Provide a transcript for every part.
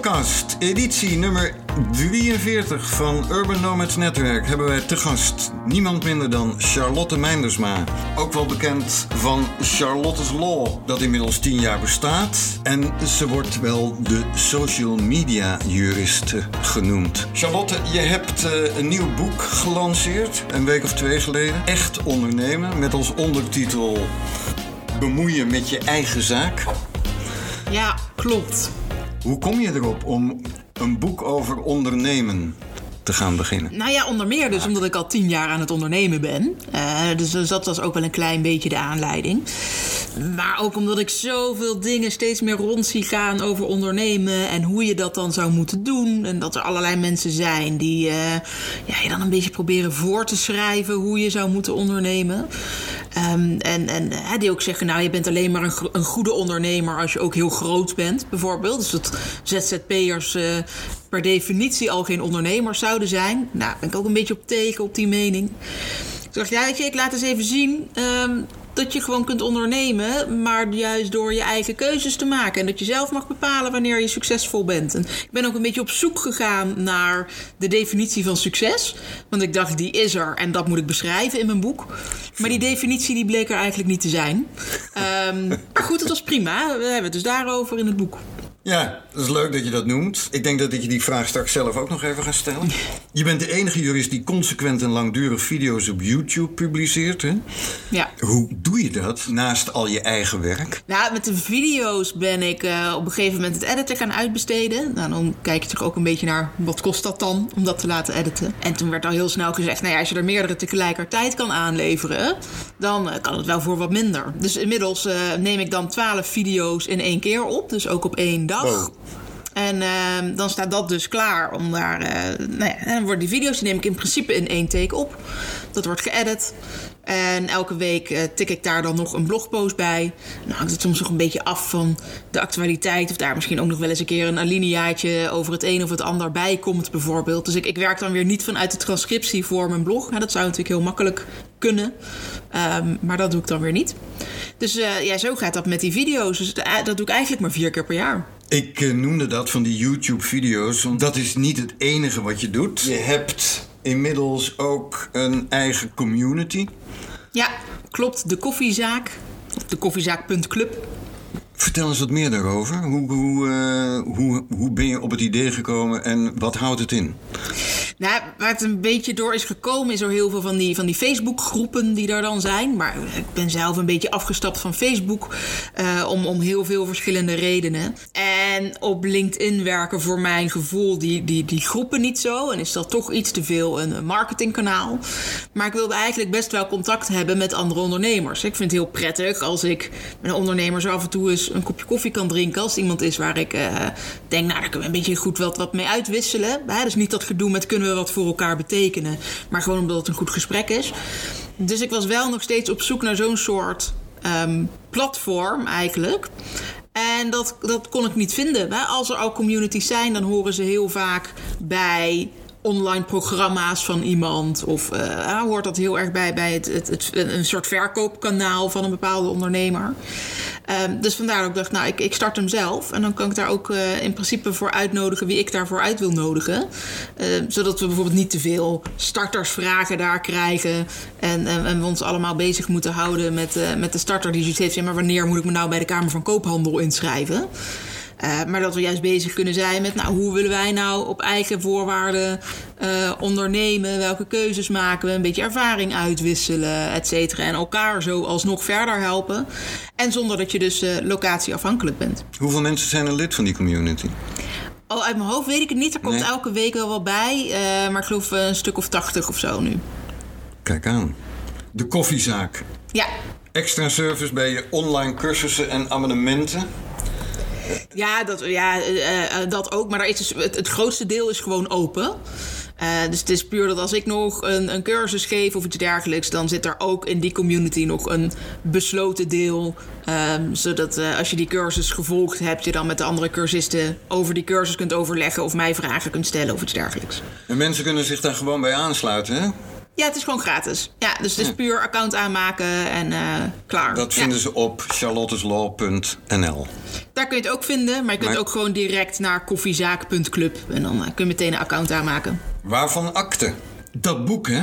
Podcast editie nummer 43 van Urban Nomads Netwerk hebben wij te gast niemand minder dan Charlotte Meindersma. Ook wel bekend van Charlotte's Law, dat inmiddels 10 jaar bestaat. En ze wordt wel de social media juriste genoemd. Charlotte, je hebt eh, een nieuw boek gelanceerd, een week of twee geleden. Echt ondernemen, met als ondertitel Bemoeien met je eigen zaak. Ja, klopt. Hoe kom je erop om een boek over ondernemen te gaan beginnen? Nou ja, onder meer dus omdat ik al tien jaar aan het ondernemen ben. Uh, dus, dus dat was ook wel een klein beetje de aanleiding. Maar ook omdat ik zoveel dingen steeds meer rond zie gaan over ondernemen en hoe je dat dan zou moeten doen. En dat er allerlei mensen zijn die uh, ja, je dan een beetje proberen voor te schrijven hoe je zou moeten ondernemen. Um, en en die ook zeggen, nou je bent alleen maar een, een, goede ondernemer als je ook heel groot bent, bijvoorbeeld. Dus dat ZZP'ers uh, per definitie al geen ondernemers zouden zijn. Nou, ben ik ook een beetje op tegen op die mening. Ik dacht, ja, je, ik laat eens even zien um, dat je gewoon kunt ondernemen, maar juist door je eigen keuzes te maken. En dat je zelf mag bepalen wanneer je succesvol bent. En ik ben ook een beetje op zoek gegaan naar de definitie van succes. Want ik dacht, die is er en dat moet ik beschrijven in mijn boek. Maar die definitie die bleek er eigenlijk niet te zijn. Um, goed, het was prima. We hebben het dus daarover in het boek. Ja, dat is leuk dat je dat noemt. Ik denk dat ik je die vraag straks zelf ook nog even ga stellen. Je bent de enige jurist die consequent en langdurig video's op YouTube publiceert. Hè? Ja. Hoe doe je dat naast al je eigen werk? Nou, met de video's ben ik uh, op een gegeven moment het editen gaan uitbesteden. Nou, dan kijk je toch ook een beetje naar wat kost dat dan om dat te laten editen. En toen werd al heel snel gezegd, nou ja, als je er meerdere tegelijkertijd kan aanleveren, dan uh, kan het wel voor wat minder. Dus inmiddels uh, neem ik dan 12 video's in één keer op, dus ook op één dag. Wow. En uh, dan staat dat dus klaar om daar. Uh, nou ja, dan worden die video's, die neem ik in principe in één take op. Dat wordt geëdit. En elke week uh, tik ik daar dan nog een blogpost bij. Dan hangt het soms nog een beetje af van de actualiteit. Of daar misschien ook nog wel eens een keer een alineaatje over het een of het ander bij komt, bijvoorbeeld. Dus ik, ik werk dan weer niet vanuit de transcriptie voor mijn blog. Nou, dat zou natuurlijk heel makkelijk kunnen. Um, maar dat doe ik dan weer niet. Dus uh, ja, zo gaat dat met die video's. Dus dat doe ik eigenlijk maar vier keer per jaar. Ik uh, noemde dat van die YouTube-video's, want dat is niet het enige wat je doet. Je hebt inmiddels ook een eigen community. Ja, klopt. De koffiezaak. De koffiezaak.club. Vertel eens wat meer daarover. Hoe, hoe, uh, hoe, hoe ben je op het idee gekomen en wat houdt het in? Nou, waar het een beetje door is gekomen, is er heel veel van die, van die Facebook-groepen die er dan zijn. Maar ik ben zelf een beetje afgestapt van Facebook uh, om, om heel veel verschillende redenen. En op LinkedIn werken voor mijn gevoel die, die, die groepen niet zo. En is dat toch iets te veel een marketingkanaal. Maar ik wilde eigenlijk best wel contact hebben met andere ondernemers. Ik vind het heel prettig als ik met een ondernemer zo af en toe eens een kopje koffie kan drinken. Als iemand is waar ik uh, denk, nou, daar kunnen we een beetje goed wat, wat mee uitwisselen. Hè? Dus niet dat gedoe met kunnen we wat voor elkaar betekenen. Maar gewoon omdat het een goed gesprek is. Dus ik was wel nog steeds op zoek naar zo'n soort um, platform eigenlijk. En dat, dat kon ik niet vinden. Als er al communities zijn, dan horen ze heel vaak bij online programma's van iemand. Of uh, hoort dat heel erg bij, bij het, het, een soort verkoopkanaal van een bepaalde ondernemer. Um, dus vandaar ik dacht, nou, ik, ik start hem zelf. En dan kan ik daar ook uh, in principe voor uitnodigen wie ik daarvoor uit wil nodigen. Uh, zodat we bijvoorbeeld niet te veel startersvragen daar krijgen. En, en, we ons allemaal bezig moeten houden met, uh, met de starter die zoiets heeft. Ja, maar wanneer moet ik me nou bij de Kamer van Koophandel inschrijven? Uh, maar dat we juist bezig kunnen zijn met nou, hoe willen wij nou op eigen voorwaarden uh, ondernemen? Welke keuzes maken we? Een beetje ervaring uitwisselen, et cetera. En elkaar zo alsnog verder helpen. En zonder dat je dus uh, locatieafhankelijk bent. Hoeveel mensen zijn er lid van die community? Oh, uit mijn hoofd weet ik het niet. Er komt nee. elke week wel wat bij. maar ik geloof een stuk of tachtig of zo nu. Kijk aan. De koffiezaak. Ja. Extra service bij je online cursussen en abonnementen. Ja, dat, ja uh, dat ook. Maar daar is dus, het, het grootste deel is gewoon open. Dus het is puur dat als ik nog een, een, cursus geef of iets dergelijks, dan zit er ook in die community nog een besloten deel. Um, zodat als je die cursus gevolgd hebt, je dan met de andere cursisten over die cursus kunt overleggen of mij vragen kunt stellen of iets dergelijks. En mensen kunnen zich daar gewoon bij aansluiten, hè? Ja, het is gewoon gratis. Ja, dus het is puur account aanmaken en uh, klaar. Dat vinden ja. ze op charlotteslaw.nl. Daar kun je het ook vinden, maar je kunt Maar- ook gewoon direct naar koffiezaak.club. En dan eh, kun je meteen een account aanmaken. Waarvan akte? Dat boek, hè?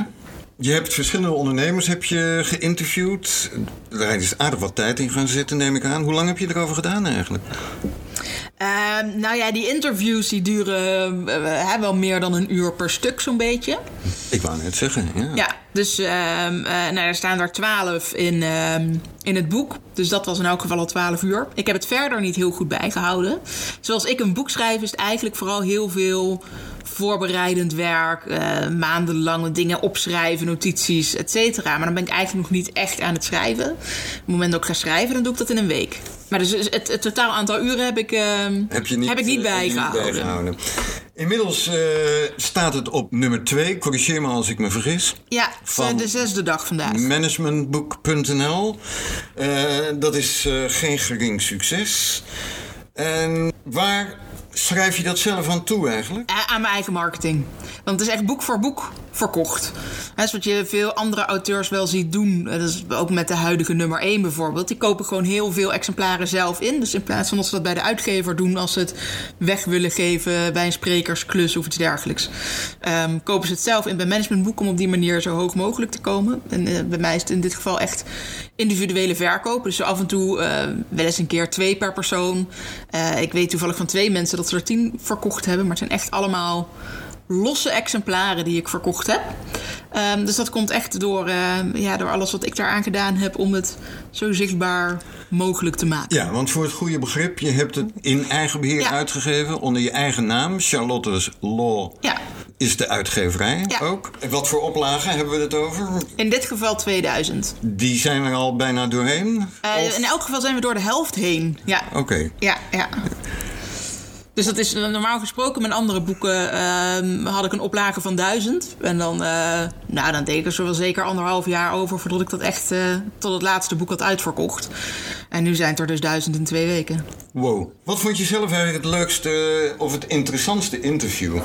Je hebt verschillende ondernemers heb je geïnterviewd. Daar is aardig wat tijd in gaan zitten, neem ik aan. Hoe lang heb je erover gedaan eigenlijk? Ehm, nou ja, die interviews die duren eh, wel meer dan een uur per stuk zo'n beetje. Ik wou net zeggen, ja. Ja, dus eh, nou, er staan er twaalf in, ehm, in het boek. Dus dat was in elk geval al twaalf uur. Ik heb het verder niet heel goed bijgehouden. Zoals ik een boek schrijf, is het eigenlijk vooral heel veel voorbereidend werk. eh, maandenlange dingen opschrijven, notities, et cetera. Maar dan ben ik eigenlijk nog niet echt aan het schrijven. Op het moment dat ik ga schrijven, dan doe ik dat in een week. Maar dus het, het totaal aantal uren heb ik, ehm, Heb, je niet, heb ik niet eh, bijgehouden. Inmiddels eh, staat het op nummer 2. Corrigeer me als ik me vergis. Ja, het Van- de zesde dag vandaag. Managementboek.nl. Eh, dat is eh, geen gering succes. En waar schrijf je dat zelf aan toe eigenlijk? Eh, aan mijn eigen marketing. Want het is echt boek voor boek verkocht. Dat is wat je veel andere auteurs wel ziet doen. Eh, Dat is ook met de huidige nummer 1 bijvoorbeeld. Die kopen gewoon heel veel exemplaren zelf in. Dus in plaats van dat ze dat bij de uitgever doen... als ze het weg willen geven bij een sprekersklus of iets dergelijks... ehm, kopen ze het zelf in bij managementboek... om op die manier zo hoog mogelijk te komen. En eh, bij mij is het in dit geval echt individuele verkoop. Dus af en toe wel eens een keer twee per persoon. Ik weet toevallig van twee mensen dat ze er tien verkocht hebben. Maar het zijn echt allemaal losse exemplaren die ik verkocht heb. Ehm, dus dat komt echt door, eh, ja, door alles wat ik daaraan gedaan heb... om het zo zichtbaar mogelijk te maken. Ja, want voor het goede begrip, je hebt het in eigen beheer Ja. uitgegeven onder je eigen naam. Charlotte's Law Ja, is de uitgeverij Ja. ook. Wat voor oplagen hebben we het over? in dit geval 2000. Die zijn er al bijna doorheen? Eh, in elk geval zijn we door de helft heen. Ja, Oké. Ja, ja. Dus dat is normaal gesproken. Met andere boeken ehm, had ik een oplage van duizend. En dan, eh, nou, dan deed ik er zo wel zeker anderhalf jaar over voordat ik dat echt eh, tot het laatste boek had uitverkocht. En nu zijn het er dus duizend in twee weken. Wow. Wat vond je zelf eigenlijk het leukste of het interessantste interview?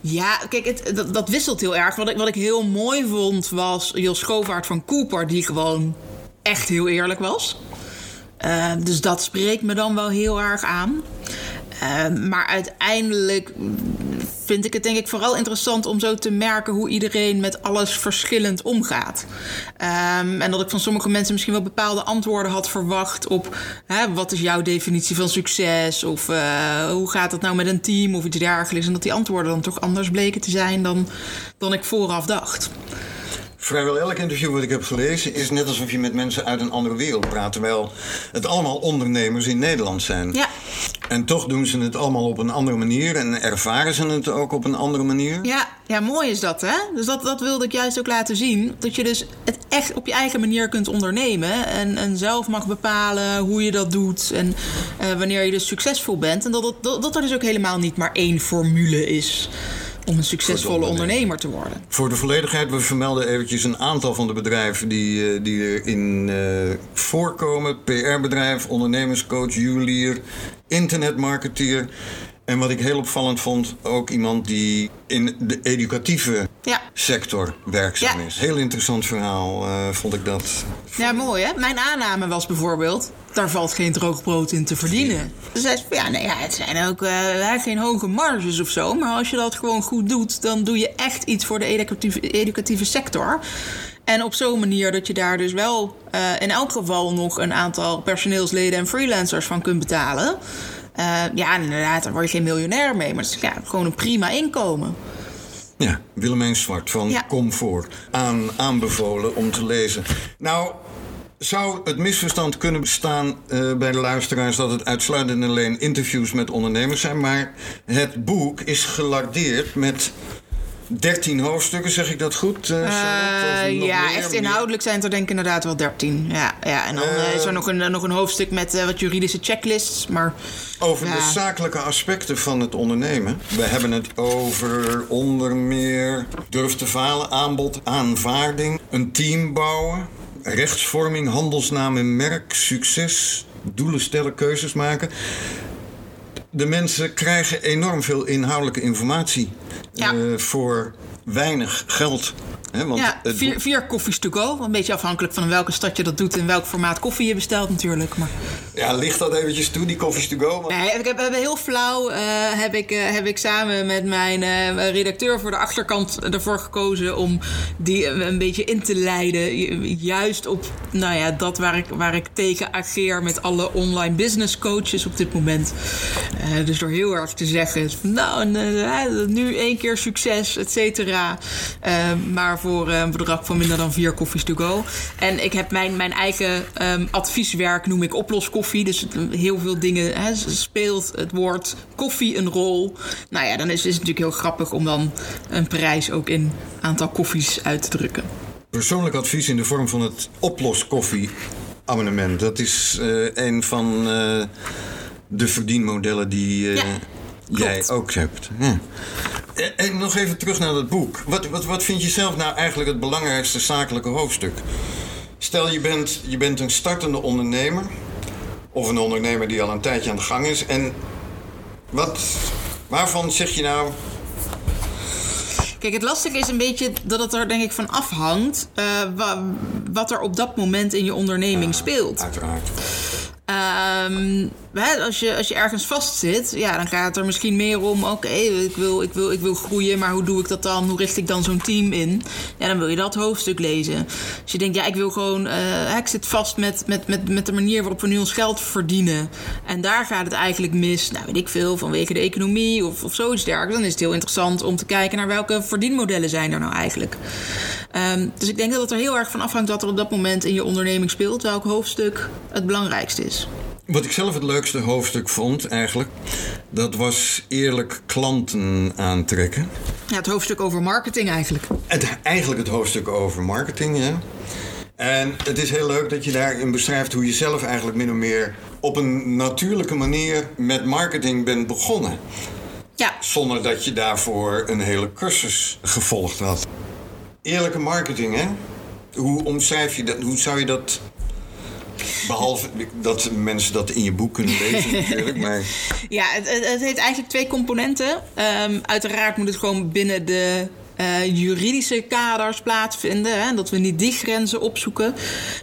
Ja, kijk, het, dat, dat wisselt heel erg. Wat ik, wat ik heel mooi vond was Jos Schovaert van Cooper, die gewoon echt heel eerlijk was. Eh, dus dat spreekt me dan wel heel erg aan. Eh, maar uiteindelijk vind ik het denk ik vooral interessant om zo te merken hoe iedereen met alles verschillend omgaat. Ehm, en dat ik van sommige mensen misschien wel bepaalde antwoorden had verwacht op hè, wat is jouw definitie van succes of eh, hoe gaat het nou met een team of iets dergelijks. En dat die antwoorden dan toch anders bleken te zijn dan, dan ik vooraf dacht. Vrijwel elk interview wat ik heb gelezen is net alsof je met mensen uit een andere wereld praat. Terwijl het allemaal ondernemers in Nederland zijn. Ja, En toch doen ze het allemaal op een andere manier en ervaren ze het ook op een andere manier. Ja, ja, mooi is dat, hè? Dus dat, dat wilde ik juist ook laten zien. Dat je dus het echt op je eigen manier kunt ondernemen. En, en zelf mag bepalen hoe je dat doet. En eh, wanneer je dus succesvol bent. En dat, dat, dat, dat er dus ook helemaal niet maar één formule is om een succesvolle ondernemer. te worden. Voor de volledigheid, we vermelden eventjes een aantal van de bedrijven die, eh, die erin eh, voorkomen. PR-bedrijf, ondernemerscoach, juwelier, internetmarketeer. En wat ik heel opvallend vond, ook iemand die in de educatieve Ja. sector werkzaam is. Heel interessant verhaal, eh, vond ik dat. Ja, mooi hè? Mijn aanname was bijvoorbeeld, daar valt geen droog brood in te verdienen. Dus hij zei, ja, nee, ja, het zijn ook eh, geen hoge marges of zo. Maar als je dat gewoon goed doet, dan doe je echt iets voor de educatieve, educatieve sector. En op zo'n manier dat je daar dus wel eh, in elk geval nog een aantal personeelsleden en freelancers van kunt betalen. Ja, inderdaad, daar word je geen miljonair mee. Maar het is ja, gewoon een prima inkomen. Ja, Willemijn Zwart van Ja. Comfort. Aan, aanbevolen om te lezen. Nou, zou het misverstand kunnen bestaan eh, bij de luisteraars dat het uitsluitend en alleen interviews met ondernemers zijn, maar het boek is gelardeerd met 13 hoofdstukken, zeg ik dat goed? eh, Eh, ja, echt inhoudelijk zijn het er denk ik inderdaad wel 13. Ja, ja. En dan eh, is er nog een, nog een hoofdstuk met wat juridische checklists. Maar Over de zakelijke aspecten van het ondernemen. We hebben het over onder meer durf te falen, aanbod, aanvaarding, een team bouwen, rechtsvorming, handelsnaam en merk, succes, doelen stellen, keuzes maken. De mensen krijgen enorm veel inhoudelijke informatie Ja. eh, voor weinig geld. Hè? Want ja, vier, vier koffies to go. Een beetje afhankelijk van welke stad je dat doet en welk formaat koffie je bestelt natuurlijk. Maar... Ja, ligt dat eventjes toe, die koffies to go? Nee, ik heb, heb heel flauw uh, heb, ik, uh, heb ik samen met mijn uh, redacteur voor de achterkant ervoor gekozen om die een beetje in te leiden. Juist op nou ja, dat waar ik, waar ik tegen ageer met alle online business coaches op dit moment. dus door heel erg te zeggen, nou, nu één keer succes, et cetera. maar voor een bedrag van minder dan vier koffies to go. En ik heb mijn, mijn eigen um, advieswerk, noem ik oploskoffie. Dus heel veel dingen speelt het woord koffie een rol. Nou ja, dan is, is het natuurlijk heel grappig om dan een prijs ook in aantal koffies uit te drukken. Persoonlijk advies in de vorm van het oploskoffie abonnement. Dat is uh, een van uh, de verdienmodellen die uh, ja, jij ook hebt. Ja. En nog even terug naar dat boek. Wat, wat, wat vind je zelf nou eigenlijk het belangrijkste zakelijke hoofdstuk? Stel je bent, je bent een startende ondernemer. Of een ondernemer die al een tijdje aan de gang is. En wat, waarvan zeg je nou. Kijk, het lastige is een beetje dat het er denk ik van afhangt uh, wat er op dat moment in je onderneming ja, speelt. Uiteraard. Um, als, je, als je ergens vastzit, ja, dan gaat het er misschien meer om: oké, ik, wil, ik, wil, ik wil groeien, maar hoe doe ik dat dan? Hoe richt ik dan zo'n team in? Ja, dan wil je dat hoofdstuk lezen. Als je denkt, ja, ik wil gewoon, uh, ik zit vast met, met, met, met de manier waarop we nu ons geld verdienen. En daar gaat het eigenlijk mis, nou weet ik veel, vanwege de economie of, of zoiets dergelijks. Dan is het heel interessant om te kijken naar welke verdienmodellen zijn er nou eigenlijk. Um, dus ik denk dat het er heel erg van afhangt wat er op dat moment in je onderneming speelt, welk hoofdstuk het belangrijkste is. Wat ik zelf het leukste hoofdstuk vond eigenlijk, dat was eerlijk klanten aantrekken. Ja, het hoofdstuk over marketing eigenlijk. Het, eigenlijk het hoofdstuk over marketing, ja. En het is heel leuk dat je daarin beschrijft hoe je zelf eigenlijk min of meer op een natuurlijke manier met marketing bent begonnen. Ja. Zonder dat je daarvoor een hele cursus gevolgd had. Eerlijke marketing, hè? Hoe omschrijf je dat? Hoe zou je dat Behalve dat mensen dat in je boek kunnen lezen natuurlijk. Maar... Ja, het, het heeft eigenlijk twee componenten. Um, uiteraard moet het gewoon binnen de uh, juridische kaders plaatsvinden. Hè, dat we niet die grenzen opzoeken.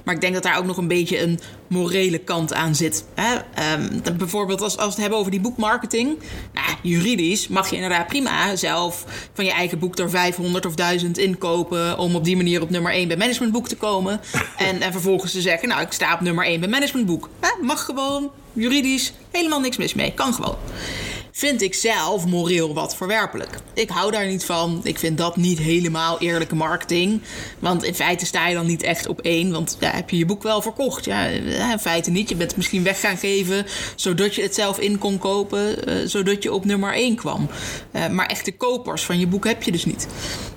Maar ik denk dat daar ook nog een beetje een morele kant aan zit. Hè. Um, bijvoorbeeld als, als we het hebben over die boekmarketing. Nou, juridisch mag je inderdaad prima zelf van je eigen boek er 500 of 1000 inkopen. om op die manier op nummer 1 bij managementboek te komen. en, en vervolgens te zeggen: Nou, ik sta op nummer 1 bij managementboek. Hè, mag gewoon, juridisch, helemaal niks mis mee. Kan gewoon vind ik zelf moreel wat verwerpelijk. Ik hou daar niet van. Ik vind dat niet helemaal eerlijke marketing. Want in feite sta je dan niet echt op één. Want ja, heb je je boek wel verkocht? Ja, in feite niet. Je bent het misschien weg gaan geven zodat je het zelf in kon kopen. Uh, zodat je op nummer één kwam. Uh, maar echte kopers van je boek heb je dus niet.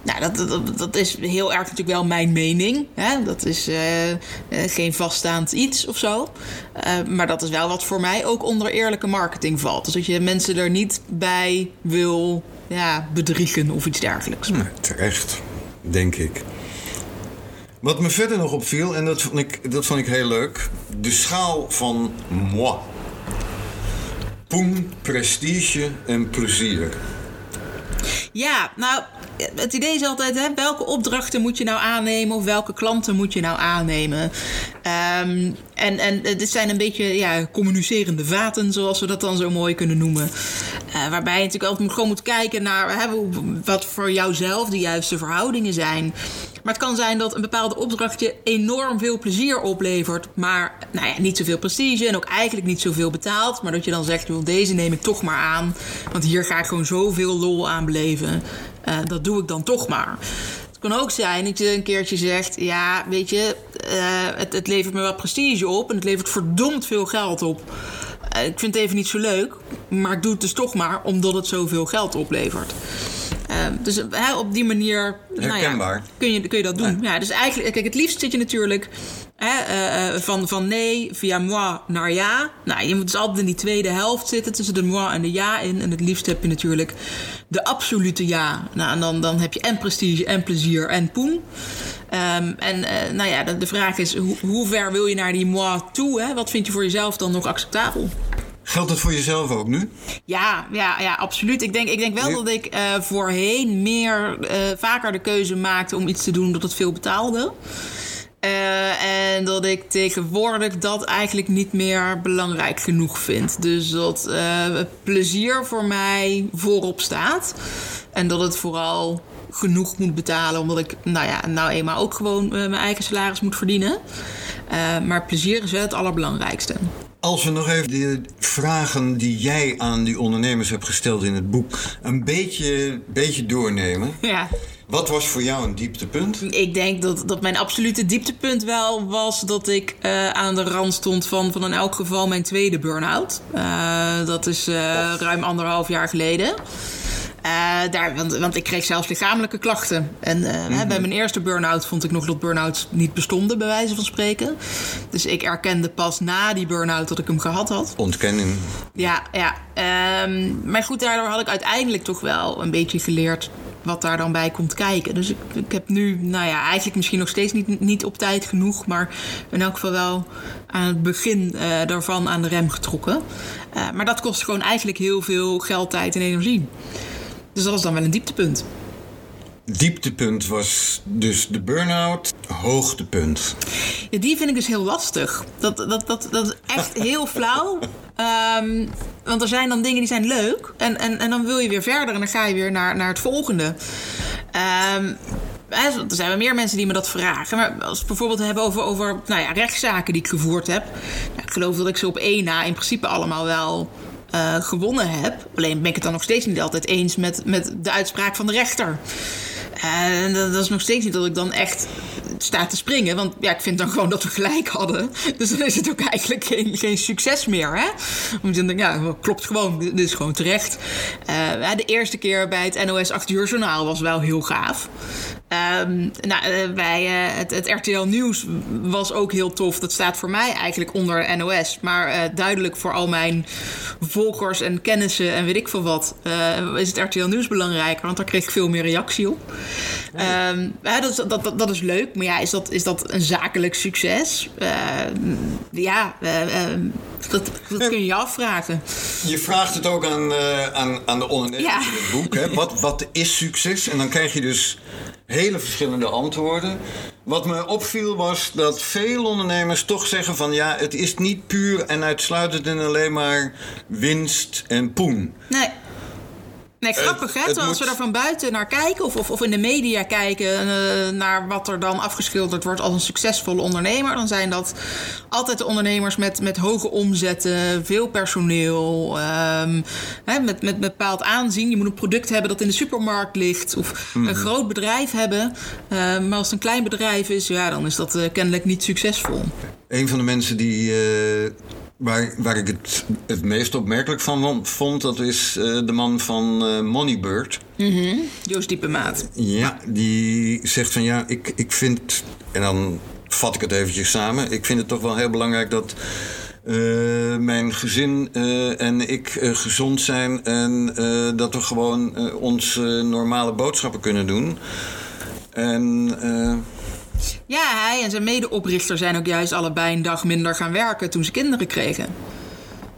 Nou, dat, dat, dat is heel erg natuurlijk wel mijn mening. Hè? Dat is uh, geen vaststaand iets of zo. maar dat is wel wat voor mij ook onder eerlijke marketing valt. Dus dat je mensen er niet bij wil ja, bedriegen of iets dergelijks. Nee, terecht, denk ik. Wat me verder nog opviel, en dat vond, ik, dat vond ik heel leuk, de schaal van moi. Poen, prestige en plezier. Ja, nou, het idee is altijd, hè, welke opdrachten moet je nou aannemen of welke klanten moet je nou aannemen? Um, en, en dit zijn een beetje ja, communicerende vaten, zoals we dat dan zo mooi kunnen noemen. Uh, waarbij je natuurlijk altijd gewoon moet kijken naar wat voor jouzelf de juiste verhoudingen zijn. Maar het kan zijn dat een bepaalde opdracht je enorm veel plezier oplevert, maar nou ja, niet zoveel prestige en ook eigenlijk niet zoveel betaalt. Maar dat je dan zegt, deze neem ik toch maar aan, want hier ga ik gewoon zoveel lol aan beleven. Uh, dat doe ik dan toch maar. Het kan ook zijn dat je een keertje zegt: Ja, weet je, uh, het, het, levert me wat prestige op en het levert verdomd veel geld op. Uh, ik vind het even niet zo leuk, maar ik doe het dus toch maar omdat het zoveel geld oplevert. Uh, dus op die manier nou ja, kun, je, kun je dat doen. Ja. ja. dus eigenlijk, kijk, het liefst zit je natuurlijk Hè, uh, van, van nee via moi naar ja. Nou, je moet dus altijd in die tweede helft zitten tussen de moi en de ja in. En het liefst heb je natuurlijk de absolute ja. Nou, en dan, dan heb je en prestige en plezier en poen. Um, en uh, nou ja, de, de, vraag is, hoe, hoe ver wil je naar die moi toe? Hè? Wat vind je voor jezelf dan nog acceptabel? Geldt dat voor jezelf ook nu? Ja, ja, ja absoluut. Ik denk, ik denk wel dat ik eh, voorheen meer, eh, vaker de keuze maakte om iets te doen dat het veel betaalde. Eh, en dat ik tegenwoordig dat eigenlijk niet meer belangrijk genoeg vind. Dus dat plezier voor mij voorop staat. En dat het vooral genoeg moet betalen, omdat ik nou ja, nou eenmaal ook gewoon mijn eigen salaris moet verdienen. Maar plezier is wel het allerbelangrijkste. Als we nog even de vragen die jij aan die ondernemers hebt gesteld in het boek een beetje, beetje doornemen. Ja. Wat was voor jou een dieptepunt? Ik denk dat, dat mijn absolute dieptepunt wel was dat ik eh, aan de rand stond van, van in elk geval mijn tweede burn-out. Eh, dat is eh, ruim anderhalf jaar geleden. Eh, daar, want, want ik kreeg zelfs lichamelijke klachten. En eh, hè, bij mijn eerste burn-out vond ik nog dat burn-outs niet bestonden, bij wijze van spreken. Dus ik erkende pas na die burn-out dat ik hem gehad had. Ontkenning. Ja, ja. Ehm, maar goed, daardoor had ik uiteindelijk toch wel een beetje geleerd wat daar dan bij komt kijken. Dus ik, ik heb nu, nou ja, eigenlijk misschien nog steeds niet, niet op tijd genoeg, maar in elk geval wel aan het begin eh, daarvan aan de rem getrokken. Maar dat kost gewoon eigenlijk heel veel geld, tijd en energie. Dus dat is dan wel een dieptepunt. Dieptepunt was dus de burn-out. Hoogtepunt. Ja, die vind ik dus heel lastig. Dat, dat, dat, dat is echt heel flauw. Ehm, want er zijn dan dingen die zijn leuk. En, en, en dan wil je weer verder en dan ga je weer naar, naar het volgende. Ehm, er zijn wel meer mensen die me dat vragen. Maar als we het bijvoorbeeld hebben over, over nou ja, rechtszaken die ik gevoerd heb. Nou, ik geloof dat ik ze op één na in principe allemaal wel eh, gewonnen heb. Alleen ben ik het dan nog steeds niet altijd eens met, met de uitspraak van de rechter. En dat, dat is nog steeds niet dat ik dan echt sta te springen. Want ja, ik vind dan gewoon dat we gelijk hadden. Dus dan is het ook eigenlijk geen, geen succes meer. Hè? Omdat je denkt, ja, klopt gewoon. Dit is gewoon terecht. Eh, de eerste keer bij het NOS 8 uur journaal was wel heel gaaf. Ehm, nou, eh, bij eh, het, het RTL Nieuws was ook heel tof. Dat staat voor mij eigenlijk onder NOS. Maar eh, duidelijk voor al mijn volgers en kennissen en weet ik veel wat... eh, is het RTL Nieuws belangrijker. Want daar kreeg ik veel meer reactie op. Ehm, ja, dat, is- dat, dat, dat is leuk. Maar ja, is dat, is dat een zakelijk succes? Ehm, ja, eh, ehm, dat, dat kun je je afvragen. Je vraagt het ook aan, eh, aan, aan de ondernemers Ja. in het boek. Hè? Wat, wat is succes? En dan krijg je dus hele verschillende antwoorden. Wat me opviel was dat veel ondernemers toch zeggen van... ja, het is niet puur en uitsluitend en alleen maar winst en poen. Nee. Nee, grappig hè? als we daar van buiten naar kijken of, of, of in de media kijken eh, naar wat er dan afgeschilderd wordt als een succesvolle ondernemer, dan zijn dat altijd de ondernemers met, met hoge omzetten, veel personeel, ehm, hè, met, met bepaald aanzien. Je moet een product hebben dat in de supermarkt ligt of een groot bedrijf hebben. Eh, maar als het een klein bedrijf is, ja, dan is dat eh, kennelijk niet succesvol. Een van de mensen die, eh, waar, waar ik het het meest opmerkelijk van vond... dat is eh, de man van eh, Moneybird. Joost Diepemaat. Ja, die zegt van ja, ik, ik vind, en dan vat ik het eventjes samen, ik vind het toch wel heel belangrijk dat eh, mijn gezin en ik gezond zijn en dat we gewoon onze normale boodschappen kunnen doen. En Ja, hij en zijn medeoprichter zijn ook juist allebei een dag minder gaan werken toen ze kinderen kregen.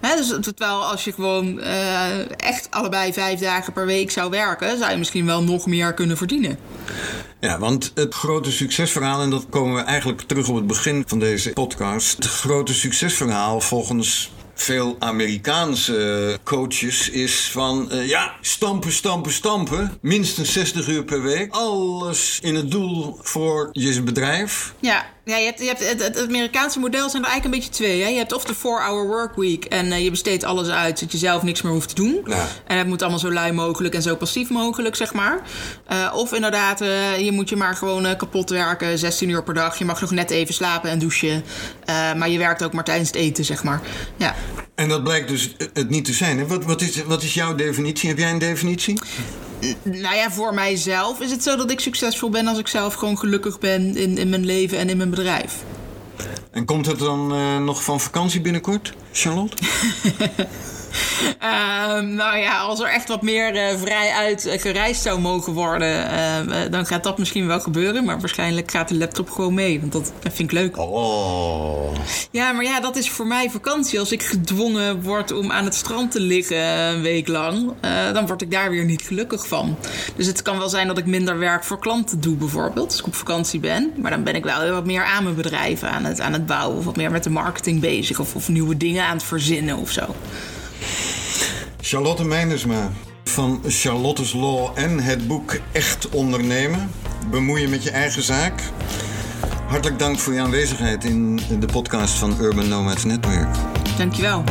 Hè, dus terwijl als je gewoon eh, echt allebei vijf dagen per week zou werken, zou je misschien wel nog meer kunnen verdienen. Ja, want het grote succesverhaal, en dat komen we eigenlijk terug op het begin van deze podcast. Het grote succesverhaal volgens veel Amerikaanse coaches is van eh, ja, stampen, stampen, stampen. Minstens 60 uur per week. Alles in het doel voor je bedrijf. Ja, ja je hebt, je hebt het, het Amerikaanse model zijn er eigenlijk een beetje twee. Hè? Je hebt of de 4-hour workweek en eh, je besteedt alles uit zodat je zelf niks meer hoeft te doen. Ja. En het moet allemaal zo lui mogelijk en zo passief mogelijk, zeg maar. Eh, of inderdaad, eh, je moet je maar gewoon kapot werken, 16 uur per dag. Je mag nog net even slapen en douchen. Maar je werkt ook maar tijdens het eten, zeg maar. Ja. En dat blijkt dus het niet te zijn. Hè? Wat, wat, is, wat is jouw definitie? Heb jij een definitie? Nou ja, voor mijzelf is het zo dat ik succesvol ben als ik zelf gewoon gelukkig ben in, in mijn leven en in mijn bedrijf. En komt het dan eh, nog van vakantie binnenkort, Charlotte? Ehm, nou ja, als er echt wat meer uh, vrij uit uh, gereisd zou mogen worden, uh, dan gaat dat misschien wel gebeuren. Maar waarschijnlijk gaat de laptop gewoon mee, want dat vind ik leuk. Oh. Ja, maar ja, dat is voor mij vakantie. Als ik gedwongen word om aan het strand te liggen een week lang, dan word ik daar weer niet gelukkig van. Dus het kan wel zijn dat ik minder werk voor klanten doe, bijvoorbeeld, als ik op vakantie ben. Maar dan ben ik wel heel wat meer aan mijn bedrijf aan het, aan het bouwen, of wat meer met de marketing bezig, of, of nieuwe dingen aan het verzinnen of zo. Charlotte Meinersma van Charlotte's Law en het boek Echt Ondernemen. Bemoeien met je eigen zaak. Hartelijk dank voor je aanwezigheid in de podcast van Urban Nomads Network. Dankjewel.